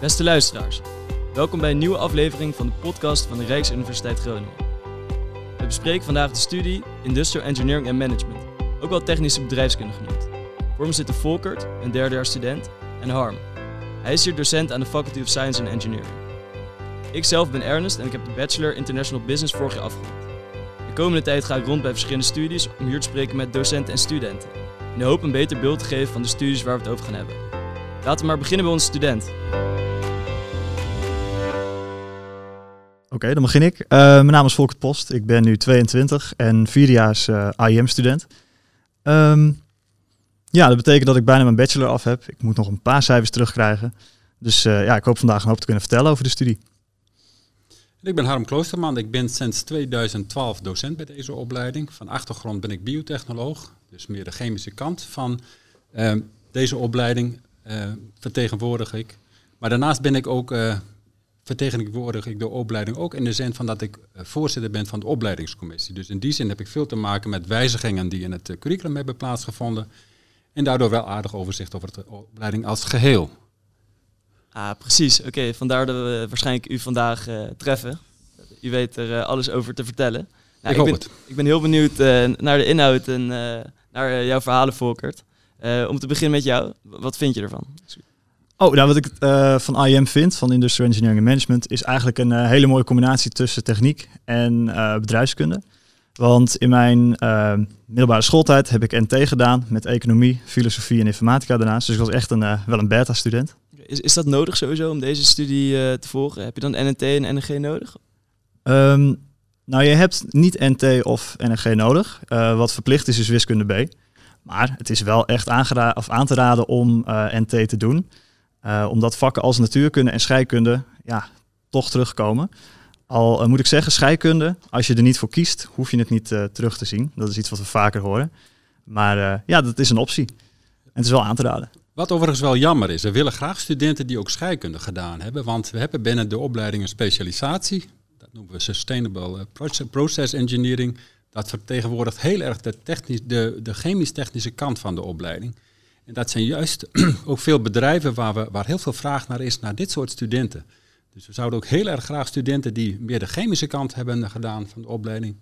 Beste luisteraars, welkom bij een nieuwe aflevering van de podcast van de Rijksuniversiteit Groningen. We bespreken vandaag de studie Industrial Engineering and Management, ook wel technische bedrijfskunde genoemd. Voor me zitten Volkert, een derdejaars student, en Harm. Hij is hier docent aan de Faculty of Science and Engineering. Ik zelf ben Ernest en ik heb de Bachelor International Business vorig jaar afgerond. De komende tijd ga ik rond bij verschillende studies om hier te spreken met docenten en studenten. In de hoop een beter beeld te geven van de studies waar we het over gaan hebben. Laten we maar beginnen bij onze student. Oké, dan begin ik. Eh, mijn naam is Volkert Post. Ik ben nu 22 en vierdejaars uh, AIM-student. Ehm, ja, dat betekent dat ik bijna mijn bachelor af heb. Ik moet nog een paar cijfers terugkrijgen. Dus uh, ja, ik hoop vandaag een hoop te kunnen vertellen over de studie. Ik ben Harm Kloosterman. Ik ben sinds 2012 docent bij deze opleiding. Van achtergrond ben ik biotechnoloog, dus meer de chemische kant van deze opleiding vertegenwoordig ik. Maar daarnaast ben ik ook vertegenwoordig ik de opleiding ook in de zin van dat ik eh, voorzitter ben van de opleidingscommissie. Dus in die zin heb ik veel te maken met wijzigingen die in het eh, curriculum hebben plaatsgevonden. En daardoor wel aardig overzicht over de opleiding als geheel. Ah, precies. Oké, vandaar dat we waarschijnlijk u vandaag uh, treffen. U weet er uh, alles over te vertellen. Nou, ik, ik, ben, het. ik ben heel benieuwd uh, naar de inhoud en naar jouw verhalen, Volkert. om te beginnen met jou, wat vind je ervan? Oh, nou wat ik uh, van IM vind, van Industrial Engineering and Management, is eigenlijk een uh, hele mooie combinatie tussen techniek en uh, bedrijfskunde. Want in mijn middelbare schooltijd heb ik NT gedaan met economie, filosofie en informatica daarnaast. Dus ik was echt een, wel een beta-student. Is, is dat nodig sowieso om deze studie te volgen? Heb je dan NNT en NG nodig? Um, nou, je hebt niet NT of NG nodig. wat verplicht is, is wiskunde B. Maar het is wel echt of aan te raden om NT te doen. Uh, omdat vakken als natuurkunde en scheikunde ja, toch terugkomen. Al uh, moet ik zeggen, scheikunde, als je er niet voor kiest, hoef je het niet uh, terug te zien. Dat is iets wat we vaker horen. Maar ja, dat is een optie. En het is wel aan te raden. Wat overigens wel jammer is, we willen graag studenten die ook scheikunde gedaan hebben. Want we hebben binnen de opleiding een specialisatie. Dat noemen we Sustainable Process Engineering. Dat vertegenwoordigt heel erg de, de, de chemisch-technische kant van de opleiding. En dat zijn juist ook veel bedrijven waar, we, waar heel veel vraag naar is naar dit soort studenten. Dus we zouden ook heel erg graag studenten die meer de chemische kant hebben gedaan van de opleiding,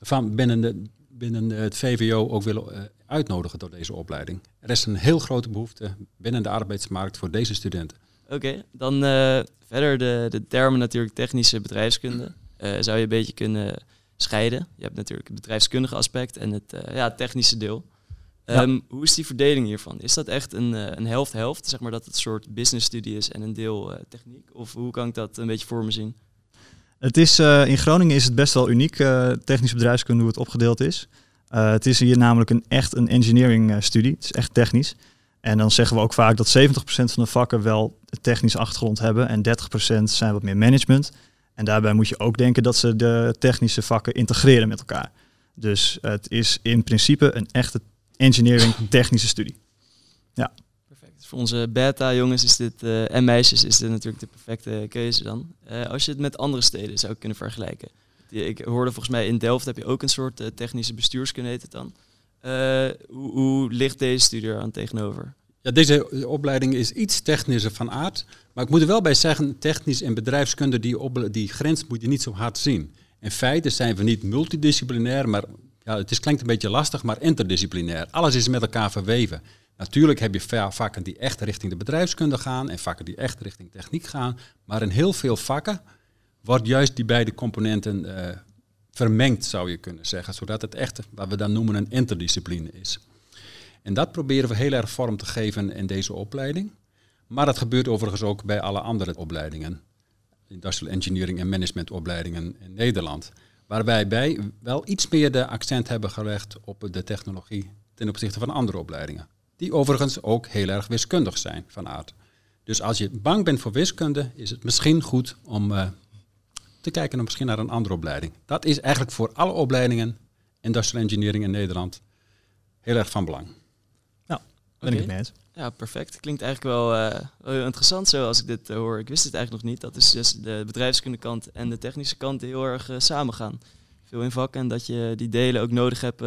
van binnen, de, binnen het VWO ook willen uh, uitnodigen door deze opleiding. Er is een heel grote behoefte binnen de arbeidsmarkt voor deze studenten. Oké, dan uh, verder de, de termen natuurlijk technische bedrijfskunde. Uh, zou je een beetje kunnen scheiden. Je hebt natuurlijk het bedrijfskundige aspect en het ja, technische deel. Um, hoe is die verdeling hiervan? Is dat echt een, uh, een helft-helft, zeg maar dat het een soort business-studie is en een deel uh, techniek? Of hoe kan ik dat een beetje voor me zien? Het is, uh, in Groningen is het best wel uniek, technisch bedrijfskunde, hoe het opgedeeld is. het is hier namelijk een, echt een engineering-studie, het is echt technisch. En dan zeggen we ook vaak dat 70% van de vakken wel technische achtergrond hebben en 30% zijn wat meer management. En daarbij moet je ook denken dat ze de technische vakken integreren met elkaar. Dus het is in principe een echte engineering technische studie. Ja. Perfect. Voor onze beta-jongens is dit, uh, en meisjes is dit natuurlijk de perfecte keuze dan. Uh, als je het met andere steden zou kunnen vergelijken. Ik hoorde volgens mij in Delft heb je ook een soort uh, technische bestuurskunde heet het dan. Hoe, hoe, ligt deze studie er aan tegenover? Ja, deze opleiding is iets technischer van aard. Maar ik moet er wel bij zeggen, technisch en bedrijfskunde, die, op, die grens moet je niet zo hard zien. In feite zijn we niet multidisciplinair, maar ja, het is, klinkt een beetje lastig, maar interdisciplinair. Alles is met elkaar verweven. Natuurlijk heb je vakken die echt richting de bedrijfskunde gaan en vakken die echt richting techniek gaan. Maar in heel veel vakken wordt juist die beide componenten uh, vermengd, zou je kunnen zeggen. Zodat het echt, wat we dan noemen, een interdiscipline is. En dat proberen we heel erg vorm te geven in deze opleiding. Maar dat gebeurt overigens ook bij alle andere opleidingen. Industrial Engineering en Management opleidingen in Nederland. Waar wij bij wel iets meer de accent hebben gelegd op de technologie ten opzichte van andere opleidingen. Die overigens ook heel erg wiskundig zijn van aard. Dus als je bang bent voor wiskunde, is het misschien goed om uh, te kijken misschien naar een andere opleiding. Dat is eigenlijk voor alle opleidingen, industrial engineering in Nederland, heel erg van belang. Ja, ben okay. ik het mee Ja, perfect. Klinkt eigenlijk wel, uh, wel interessant zo als ik dit uh, hoor. Ik wist het eigenlijk nog niet. Dat is dus de bedrijfskunde kant en de technische kant heel erg uh, samen gaan. Veel in vakken en dat je die delen ook nodig hebt,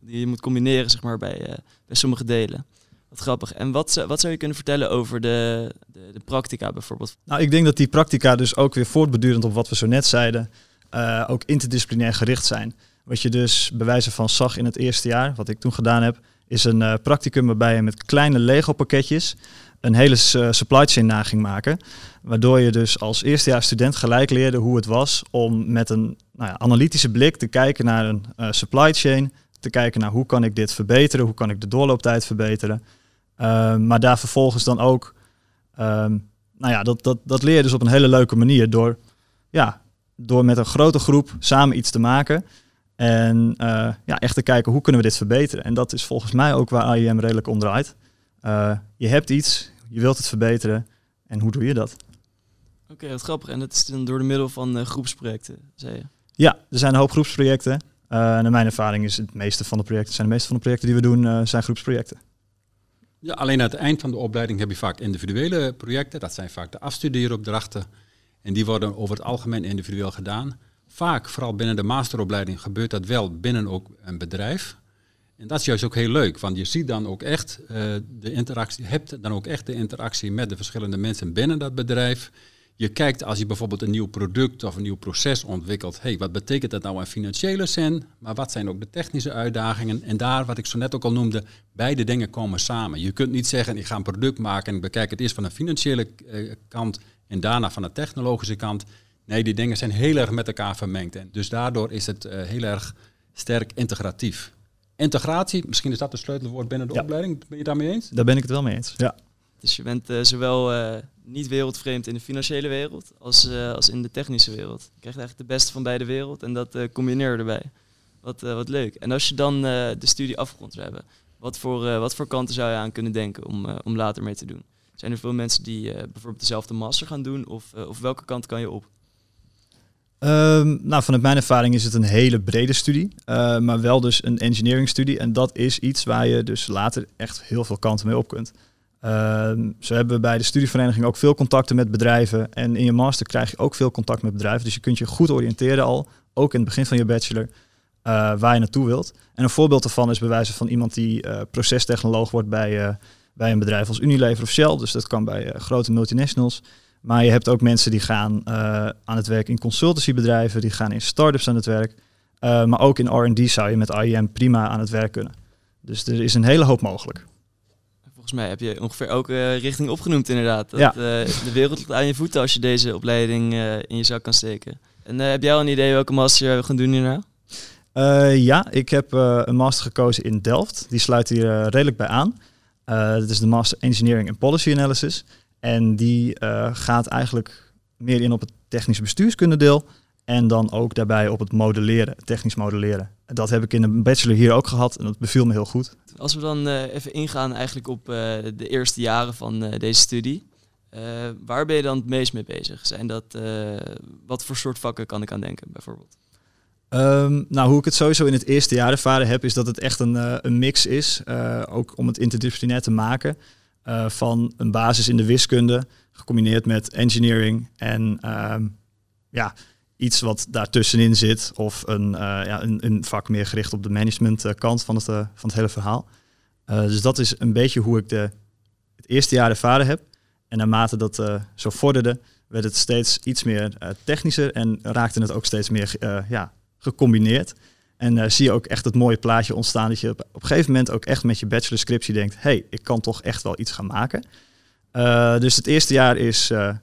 die je moet combineren zeg maar, bij, bij sommige delen. Wat grappig. En wat, wat zou je kunnen vertellen over de, de, de practica bijvoorbeeld? Nou, ik denk dat die practica dus ook weer voortbedurend op wat we zo net zeiden, eh, ook interdisciplinair gericht zijn. Wat je dus bij wijze van zag in het eerste jaar, wat ik toen gedaan heb, is een eh, practicum waarbij je met kleine Lego pakketjes een hele eh, supply chain na ging maken. Waardoor je dus als eerstejaars student gelijk leerde hoe het was om met een nou ja, analytische blik te kijken naar een eh, supply chain. Te kijken naar hoe kan ik dit verbeteren, hoe kan ik de doorlooptijd verbeteren. Eh, maar daar vervolgens dan ook ehm, nou ja, dat, dat, dat leer je dus op een hele leuke manier door, ja, door met een grote groep samen iets te maken. En eh, ja, echt te kijken hoe kunnen we dit verbeteren. En dat is volgens mij ook waar IEM redelijk om draait. Eh, je hebt iets, je wilt het verbeteren. En hoe doe je dat? Oké, wat grappig. En dat is dan door de middel van eh, groepsprojecten, zei je. Ja, er zijn een hoop groepsprojecten. Eh, en naar mijn ervaring is het meeste van de projecten, zijn de meeste van de projecten die we doen, eh, zijn groepsprojecten. Ja, alleen aan het eind van de opleiding heb je vaak individuele projecten. Dat zijn vaak de afstudeeropdrachten. En die worden over het algemeen individueel gedaan. Vaak, vooral binnen de masteropleiding, gebeurt dat wel binnen ook een bedrijf. En dat is juist ook heel leuk, want je ziet dan ook echt eh, de interactie, hebt dan ook echt de interactie met de verschillende mensen binnen dat bedrijf. Je kijkt als je bijvoorbeeld een nieuw product of een nieuw proces ontwikkelt, hey, wat betekent dat nou in financiële zin, maar wat zijn ook de technische uitdagingen? En daar, wat ik zo net ook al noemde, beide dingen komen samen. Je kunt niet zeggen, ik ga een product maken en ik bekijk het eerst van de financiële eh, kant en daarna van de technologische kant. Nee, die dingen zijn heel erg met elkaar vermengd. En dus daardoor is het eh, heel erg sterk integratief. Integratie, misschien is dat het sleutelwoord binnen de Ja. opleiding. Ben je het daarmee eens? Daar ben ik het wel mee eens. Ja. Dus je bent eh, zowel eh, niet wereldvreemd in de financiële wereld als, eh, als in de technische wereld. Je krijgt eigenlijk de beste van beide werelden en dat eh combineer je erbij. Wat, eh, wat leuk. En als je dan eh, de studie afgerond zou hebben, wat voor, eh, wat voor kanten zou je aan kunnen denken om, eh, om later mee te doen? Zijn er veel mensen die eh, bijvoorbeeld dezelfde master gaan doen of, of welke kant kan je op? Ehm, nou, vanuit mijn ervaring is het een hele brede studie, eh, maar wel dus een engineering studie. En dat is iets waar je dus later echt heel veel kanten mee op kunt. Ehm, zo hebben we bij de studievereniging ook veel contacten met bedrijven. En in je master krijg je ook veel contact met bedrijven. Dus je kunt je goed oriënteren al, ook in het begin van je bachelor, eh, waar je naartoe wilt. En een voorbeeld daarvan is bij wijze van iemand die eh, procestechnoloog wordt bij, bij een bedrijf als Unilever of Shell. Dus dat kan bij grote multinationals. Maar je hebt ook mensen die gaan eh, aan het werk in consultancybedrijven, die gaan in start-ups aan het werk. Eh, maar ook in R&D zou je met IEM prima aan het werk kunnen. Dus er is een hele hoop mogelijk. Volgens mij heb je ongeveer elke eh, richting opgenoemd inderdaad. Dat, Ja. de wereld ligt aan je voeten als je deze opleiding in je zak kan steken. En heb jij al een idee welke master we gaan doen hierna? Ja, ik heb een master gekozen in Delft. Die sluit hier redelijk bij aan. Dat is de Master Engineering and Policy Analysis. En die eh, gaat eigenlijk meer in op het technisch bestuurskundedeel. En dan ook daarbij op het modelleren, technisch modelleren. En Dat heb ik in de bachelor hier ook gehad en dat beviel me heel goed. Als we dan eh, even ingaan eigenlijk op eh, de eerste jaren van deze studie. waar ben je dan het meest mee bezig? Zijn dat, wat voor soort vakken kan ik aan denken bijvoorbeeld? Ehm, nou, hoe ik het sowieso in het eerste jaar ervaren heb, is dat het echt een, een mix is. ook om het interdisciplinair te maken. Eh, van een basis in de wiskunde, gecombineerd met engineering en ehm, ja, iets wat daartussenin zit. Of een, eh, ja, een, een vak meer gericht op de managementkant van het, eh, van het hele verhaal. Eh, dus dat is een beetje hoe ik de, het eerste jaar ervaren heb. En naarmate dat eh, zo vorderde, werd het steeds iets meer eh, technischer en raakte het ook steeds meer eh, ja, gecombineerd. En eh, zie je ook echt het mooie plaatje ontstaan dat je op, op een gegeven moment ook echt met je bachelorscriptie denkt, hey, ik kan toch echt wel iets gaan maken. Eh, dus het eerste jaar is eh,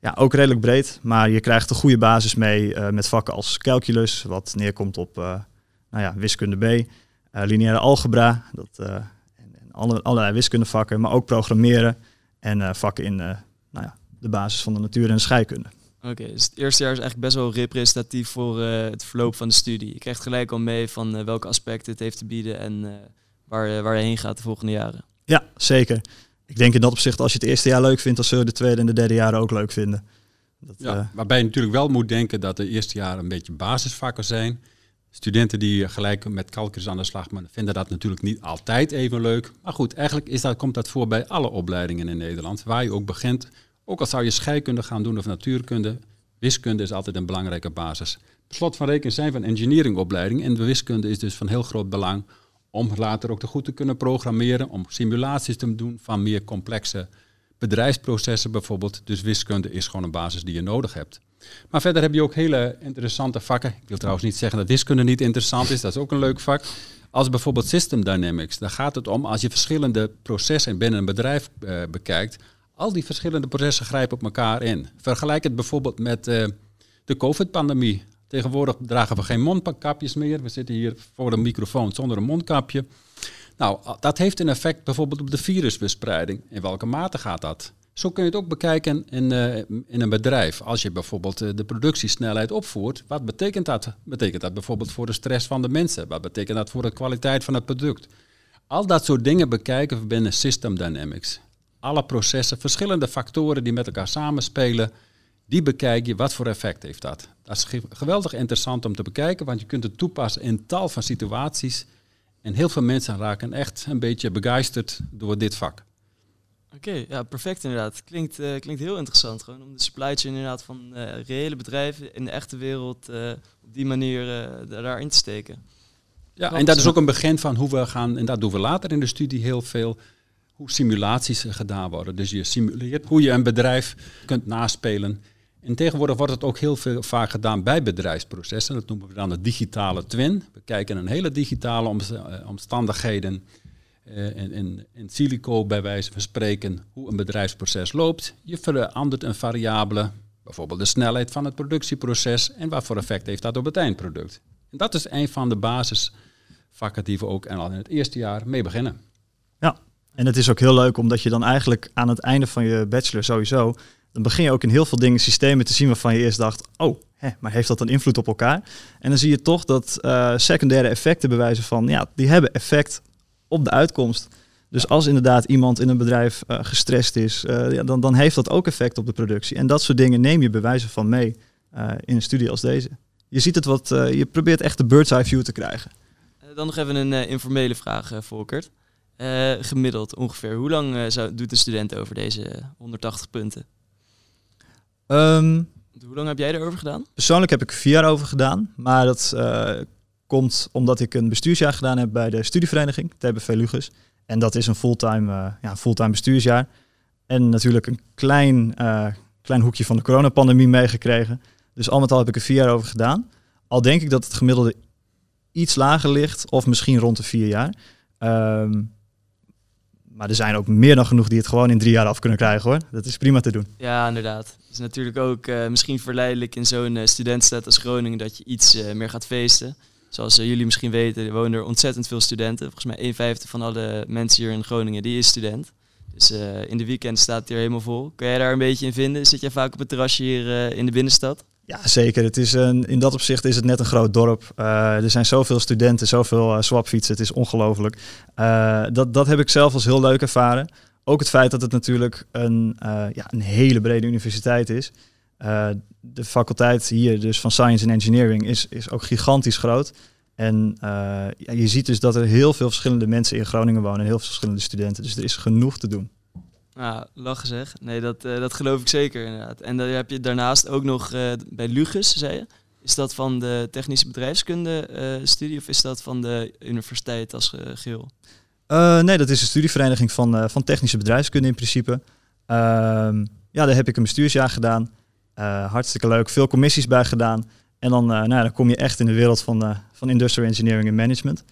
ja, ook redelijk breed, maar je krijgt een goede basis mee met vakken als calculus, wat neerkomt op nou ja, wiskunde B, lineaire algebra, dat, en, en alle, allerlei wiskundevakken, maar ook programmeren en vakken in nou ja, de basis van de natuur en de scheikunde. Oké, dus het eerste jaar is eigenlijk best wel representatief voor eh, het verloop van de studie. Je krijgt gelijk al mee van eh, welke aspecten het heeft te bieden en eh, waar, waar je heen gaat de volgende jaren. Ja, zeker. Ik denk in dat opzicht, als je het eerste jaar leuk vindt, dan zul je de tweede en de derde jaren ook leuk vinden. Dat, Ja, eh, waarbij je natuurlijk wel moet denken dat de eerste jaren een beetje basisvakken zijn. Studenten die gelijk met calculus aan de slag vinden dat natuurlijk niet altijd even leuk. Maar goed, eigenlijk is dat, komt dat voor bij alle opleidingen in Nederland. Waar je ook begint, ook al zou je scheikunde gaan doen of natuurkunde, wiskunde is altijd een belangrijke basis. Slot van rekening zijn we een engineeringopleiding en de wiskunde is dus van heel groot belang om later ook te goed te kunnen programmeren, om simulaties te doen van meer complexe bedrijfsprocessen bijvoorbeeld. Dus wiskunde is gewoon een basis die je nodig hebt. Maar verder heb je ook hele interessante vakken. Ik wil trouwens niet zeggen dat wiskunde niet interessant is, dat is ook een leuk vak. Als bijvoorbeeld System Dynamics, daar gaat het om als je verschillende processen binnen een bedrijf uh, bekijkt, al die verschillende processen grijpen op elkaar in. Vergelijk het bijvoorbeeld met uh, de COVID-pandemie. Tegenwoordig dragen we geen mondkapjes meer. We zitten hier voor de microfoon zonder een mondkapje. Nou, dat heeft een effect bijvoorbeeld op de virusbespreiding. In welke mate gaat dat? Zo kun je het ook bekijken in, uh, in een bedrijf. Als je bijvoorbeeld uh, de productiesnelheid opvoert, wat betekent dat? Betekent dat bijvoorbeeld voor de stress van de mensen? Wat betekent dat voor de kwaliteit van het product? Al dat soort dingen bekijken we binnen System Dynamics. Alle processen, verschillende factoren die met elkaar samenspelen, die bekijk je. Wat voor effect heeft dat? Dat is geweldig interessant om te bekijken, want je kunt het toepassen in tal van situaties. En heel veel mensen raken echt een beetje begeisterd door dit vak. Oké, ja, perfect inderdaad. Klinkt, uh, klinkt heel interessant gewoon om de supply chain inderdaad van uh, reële bedrijven in de echte wereld uh, op die manier daarin te steken. Ja, en dat is ook een begin van hoe we gaan, en dat doen we later in de studie heel veel, hoe simulaties gedaan worden. Dus je simuleert hoe je een bedrijf kunt naspelen. En tegenwoordig wordt het ook heel veel vaak gedaan bij bedrijfsprocessen. Dat noemen we dan de digitale twin. We kijken een hele digitale omstandigheden uh, in, in, in silico bij wijze van spreken hoe een bedrijfsproces loopt. Je verandert een variabele, bijvoorbeeld de snelheid van het productieproces en wat voor effect heeft dat op het eindproduct. En dat is een van de basisvakken die we ook al in het eerste jaar mee beginnen. Ja, en het is ook heel leuk omdat je dan eigenlijk aan het einde van je bachelor sowieso, dan begin je ook in heel veel dingen systemen te zien waarvan je eerst dacht, oh, hè, maar heeft dat een invloed op elkaar? En dan zie je toch dat uh, secundaire effecten bewijzen van, ja, die hebben effect op de uitkomst. Dus als inderdaad iemand in een bedrijf uh, gestrest is, ja, dan, dan heeft dat ook effect op de productie. En dat soort dingen neem je bewijzen van mee in een studie als deze. Je ziet het wat, je probeert echt de bird's eye view te krijgen. dan nog even een informele vraag, Volkert. Gemiddeld ongeveer, hoe lang zou, doet een student over deze 180 punten? Um, hoe lang heb jij erover gedaan? Persoonlijk heb ik vier jaar over gedaan, maar dat komt omdat ik een bestuursjaar gedaan heb bij de studievereniging, TBV Lugus. En dat is een fulltime, ja, fulltime bestuursjaar. En natuurlijk een klein, klein hoekje van de coronapandemie meegekregen. Dus al met al heb ik er vier jaar over gedaan. Al denk ik dat het gemiddelde iets lager ligt, of misschien rond de vier jaar. Um, maar er zijn ook meer dan genoeg die het gewoon in drie jaar af kunnen krijgen hoor. Dat is prima te doen. Ja, inderdaad. Het is natuurlijk ook uh, misschien verleidelijk in zo'n uh, studentstad als Groningen dat je iets uh, meer gaat feesten. Zoals jullie misschien weten, wonen er ontzettend veel studenten. Volgens mij een vijfde van alle mensen hier in Groningen, die is student. Dus in de weekend staat het hier helemaal vol. Kun jij daar een beetje in vinden? Zit jij vaak op het terrasje hier in de binnenstad? Ja, zeker. Het is een, in dat opzicht is het net een groot dorp. er zijn zoveel studenten, zoveel swapfietsen. Het is ongelooflijk. dat, dat heb ik zelf als heel leuk ervaren. Ook het feit dat het natuurlijk een, ja, een hele brede universiteit is. Uh, de faculteit hier dus van Science and Engineering is, is ook gigantisch groot. En uh, je ziet dus dat er heel veel verschillende mensen in Groningen wonen en heel veel verschillende studenten. Dus er is genoeg te doen. Ja, lachen zeg. Nee, dat, uh, dat geloof ik zeker inderdaad. En dan heb je daarnaast ook nog bij Lugus, zei je. Is dat van de technische bedrijfskunde studie of is dat van de universiteit als geheel? nee, dat is een studievereniging van, van technische bedrijfskunde in principe. Ehm, ja, daar heb ik een bestuursjaar gedaan. Hartstikke leuk, veel commissies bij gedaan. En dan, nou, dan kom je echt in de wereld van, van industrial engineering en management.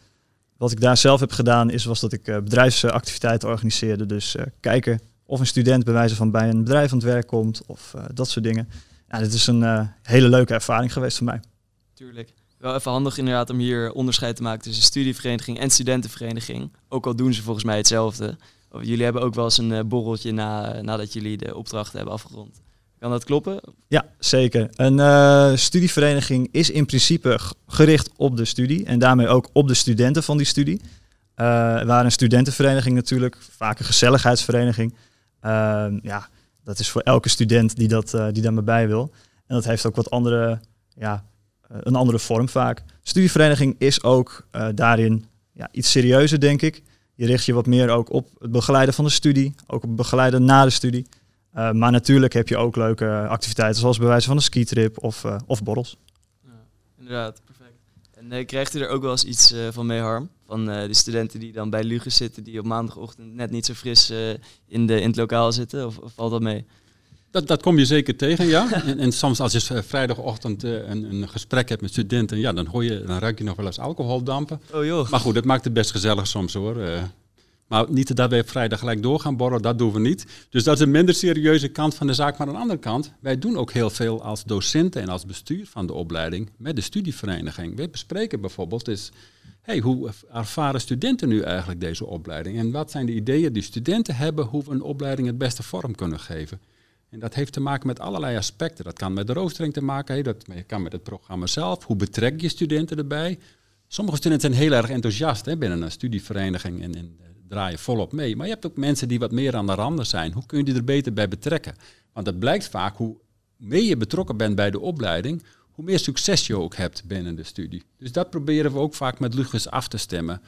Wat ik daar zelf heb gedaan is was dat ik bedrijfsactiviteiten organiseerde. Dus kijken of een student bij wijze van bij een bedrijf aan het werk komt of dat soort dingen. Ja, dit is een hele leuke ervaring geweest voor mij. Tuurlijk. Wel even handig inderdaad om hier onderscheid te maken tussen studievereniging en studentenvereniging. Ook al doen ze volgens mij hetzelfde. Jullie hebben ook wel eens een borreltje na, nadat jullie de opdrachten hebben afgerond. Kan dat kloppen? Ja, zeker. Een uh, studievereniging is in principe gericht op de studie en daarmee ook op de studenten van die studie. Uh, waar een studentenvereniging natuurlijk, vaak een gezelligheidsvereniging. Uh, ja, dat is voor elke student die, dat, uh, die daar bij wil. En dat heeft ook wat andere, ja, een andere vorm vaak. Studievereniging is ook daarin ja, iets serieuzer, denk ik. Je richt je wat meer ook op het begeleiden van de studie, ook op het begeleiden na de studie. Maar natuurlijk heb je ook leuke activiteiten, zoals bij wijze van een skitrip of, of borrels. Ja, inderdaad, perfect. En uh, krijgt u er ook wel eens iets van mee, Harm? Van uh, de studenten die dan bij Luges zitten, die op maandagochtend net niet zo fris in, de, in het lokaal zitten? Of, of valt dat mee? Dat, dat kom je zeker tegen, ja. en, en, soms als je vrijdagochtend een, een, gesprek hebt met studenten, ja, dan, hoor je, dan ruik je nog wel eens alcoholdampen. Oh joh. Maar goed, dat maakt het best gezellig soms hoor. Maar niet dat wij vrijdag gelijk door gaan borrelen, dat doen we niet. Dus dat is een minder serieuze kant van de zaak. Maar aan de andere kant, wij doen ook heel veel als docenten en als bestuur van de opleiding met de studievereniging. We bespreken bijvoorbeeld is, hey, hoe ervaren studenten nu eigenlijk deze opleiding? En wat zijn de ideeën die studenten hebben hoe we een opleiding het beste vorm kunnen geven? En dat heeft te maken met allerlei aspecten. Dat kan met de roostering te maken hebben, dat kan met het programma zelf. Hoe betrek je studenten erbij? Sommige studenten zijn heel erg enthousiast hè, binnen een studievereniging en, en draaien volop mee. Maar je hebt ook mensen die wat meer aan de randen zijn. Hoe kun je die er beter bij betrekken? Want het blijkt vaak hoe meer je betrokken bent bij de opleiding, hoe meer succes je ook hebt binnen de studie. Dus dat proberen we ook vaak met Lugus af te stemmen.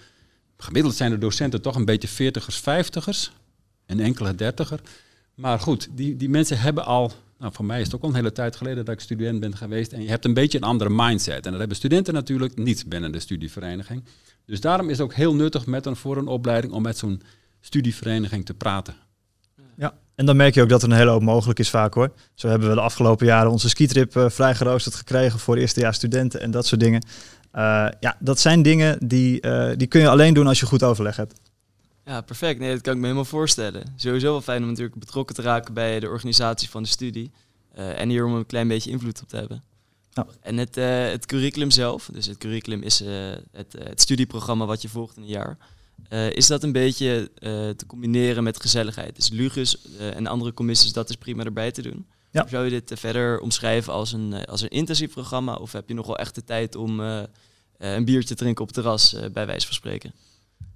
Gemiddeld zijn de docenten toch een beetje veertigers, vijftigers en enkele dertiger. Maar goed, die, die mensen hebben al, nou voor mij is het ook al een hele tijd geleden dat ik student ben geweest. En je hebt een beetje een andere mindset. En dat hebben studenten natuurlijk niet binnen de studievereniging. Dus daarom is het ook heel nuttig met een, voor een opleiding om met zo'n studievereniging te praten. Ja, en dan merk je ook dat er een hele hoop mogelijk is vaak hoor. Zo hebben we de afgelopen jaren onze skitrip uh, vrijgeroosterd gekregen voor eerstejaars studenten en dat soort dingen. Uh, ja, dat zijn dingen die, uh, die kun je alleen doen als je goed overleg hebt. Ja, perfect. Nee, dat kan ik me helemaal voorstellen. Sowieso wel fijn om natuurlijk betrokken te raken bij de organisatie van de studie. en hier om een klein beetje invloed op te hebben. En het, het curriculum zelf, dus het curriculum is het, het, studieprogramma wat je volgt in een jaar. Is dat een beetje te combineren met gezelligheid? Dus Lugus en andere commissies, dat is prima erbij te doen. Ja. Zou je dit verder omschrijven als een, als een intensief programma? Of heb je nog wel echt de tijd om een biertje te drinken op het terras, bij wijze van spreken?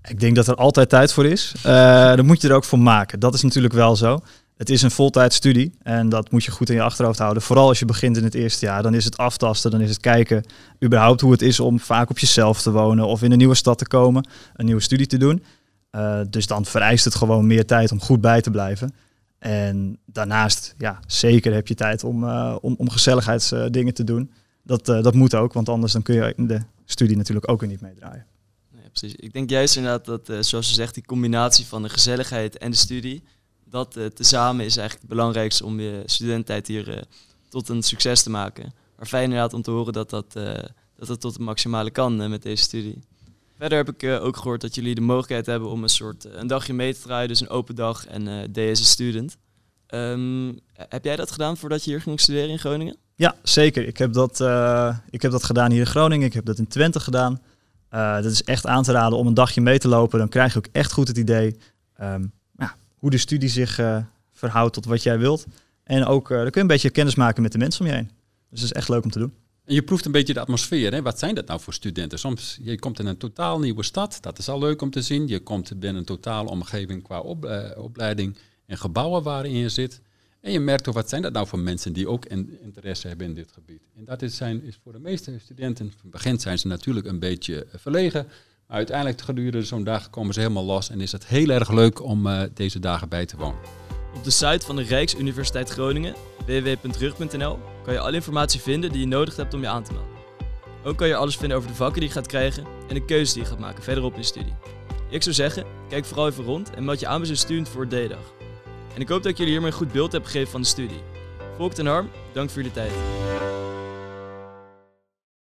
Ik denk dat er altijd tijd voor is. dan moet je er ook voor maken. Dat is natuurlijk wel zo. Het is een voltijd studie en dat moet je goed in je achterhoofd houden. Vooral als je begint in het eerste jaar, dan is het aftasten, dan is het kijken überhaupt hoe het is om vaak op jezelf te wonen of in een nieuwe stad te komen, een nieuwe studie te doen. Uh, dus dan vereist het gewoon meer tijd om goed bij te blijven. En daarnaast, ja, zeker heb je tijd om, uh, om, om gezelligheidsdingen te doen. Dat, uh, dat moet ook, want anders dan kun je de studie natuurlijk ook weer niet meedraaien. Ik denk juist inderdaad dat, zoals je zegt, die combinatie van de gezelligheid en de studie, dat uh, tezamen is eigenlijk het belangrijkste om je studententijd hier uh, tot een succes te maken. Maar fijn inderdaad om te horen dat dat, uh, dat, het tot het maximale kan met deze studie. Verder heb ik ook gehoord dat jullie de mogelijkheid hebben om een soort een dagje mee te draaien, dus een open dag en DS student. Um, heb jij dat gedaan voordat je hier ging studeren in Groningen? Ja, zeker. Ik heb dat, ik heb dat gedaan hier in Groningen. Ik heb dat in Twente gedaan. dat is echt aan te raden om een dagje mee te lopen. Dan krijg je ook echt goed het idee. Um, hoe de studie zich uh, verhoudt tot wat jij wilt. En ook, uh, dan kun je een beetje kennis maken met de mensen om je heen. Dus dat is echt leuk om te doen. En je proeft een beetje de atmosfeer. Hè? Wat zijn dat nou voor studenten? Soms, je komt in een totaal nieuwe stad. Dat is al leuk om te zien. Je komt binnen een totale omgeving qua uh, opleiding en gebouwen waarin je zit. En je merkt toch, wat zijn dat nou voor mensen die ook interesse hebben in dit gebied? En dat is, zijn, is voor de meeste studenten, van begin zijn ze natuurlijk een beetje verlegen. Uiteindelijk gedurende zo'n dag komen ze helemaal los en is het heel erg leuk om uh, deze dagen bij te wonen. Op de site van de Rijksuniversiteit Groningen, www.rug.nl, kan je alle informatie vinden die je nodig hebt om je aan te melden. Ook kan je alles vinden over de vakken die je gaat krijgen en de keuzes die je gaat maken verderop in je studie. Ik zou zeggen, kijk vooral even rond en meld je aan bij zo'n student voor D-dag. En ik hoop dat ik jullie hiermee een goed beeld heb gegeven van de studie. Volk ten Harm, dank voor jullie tijd.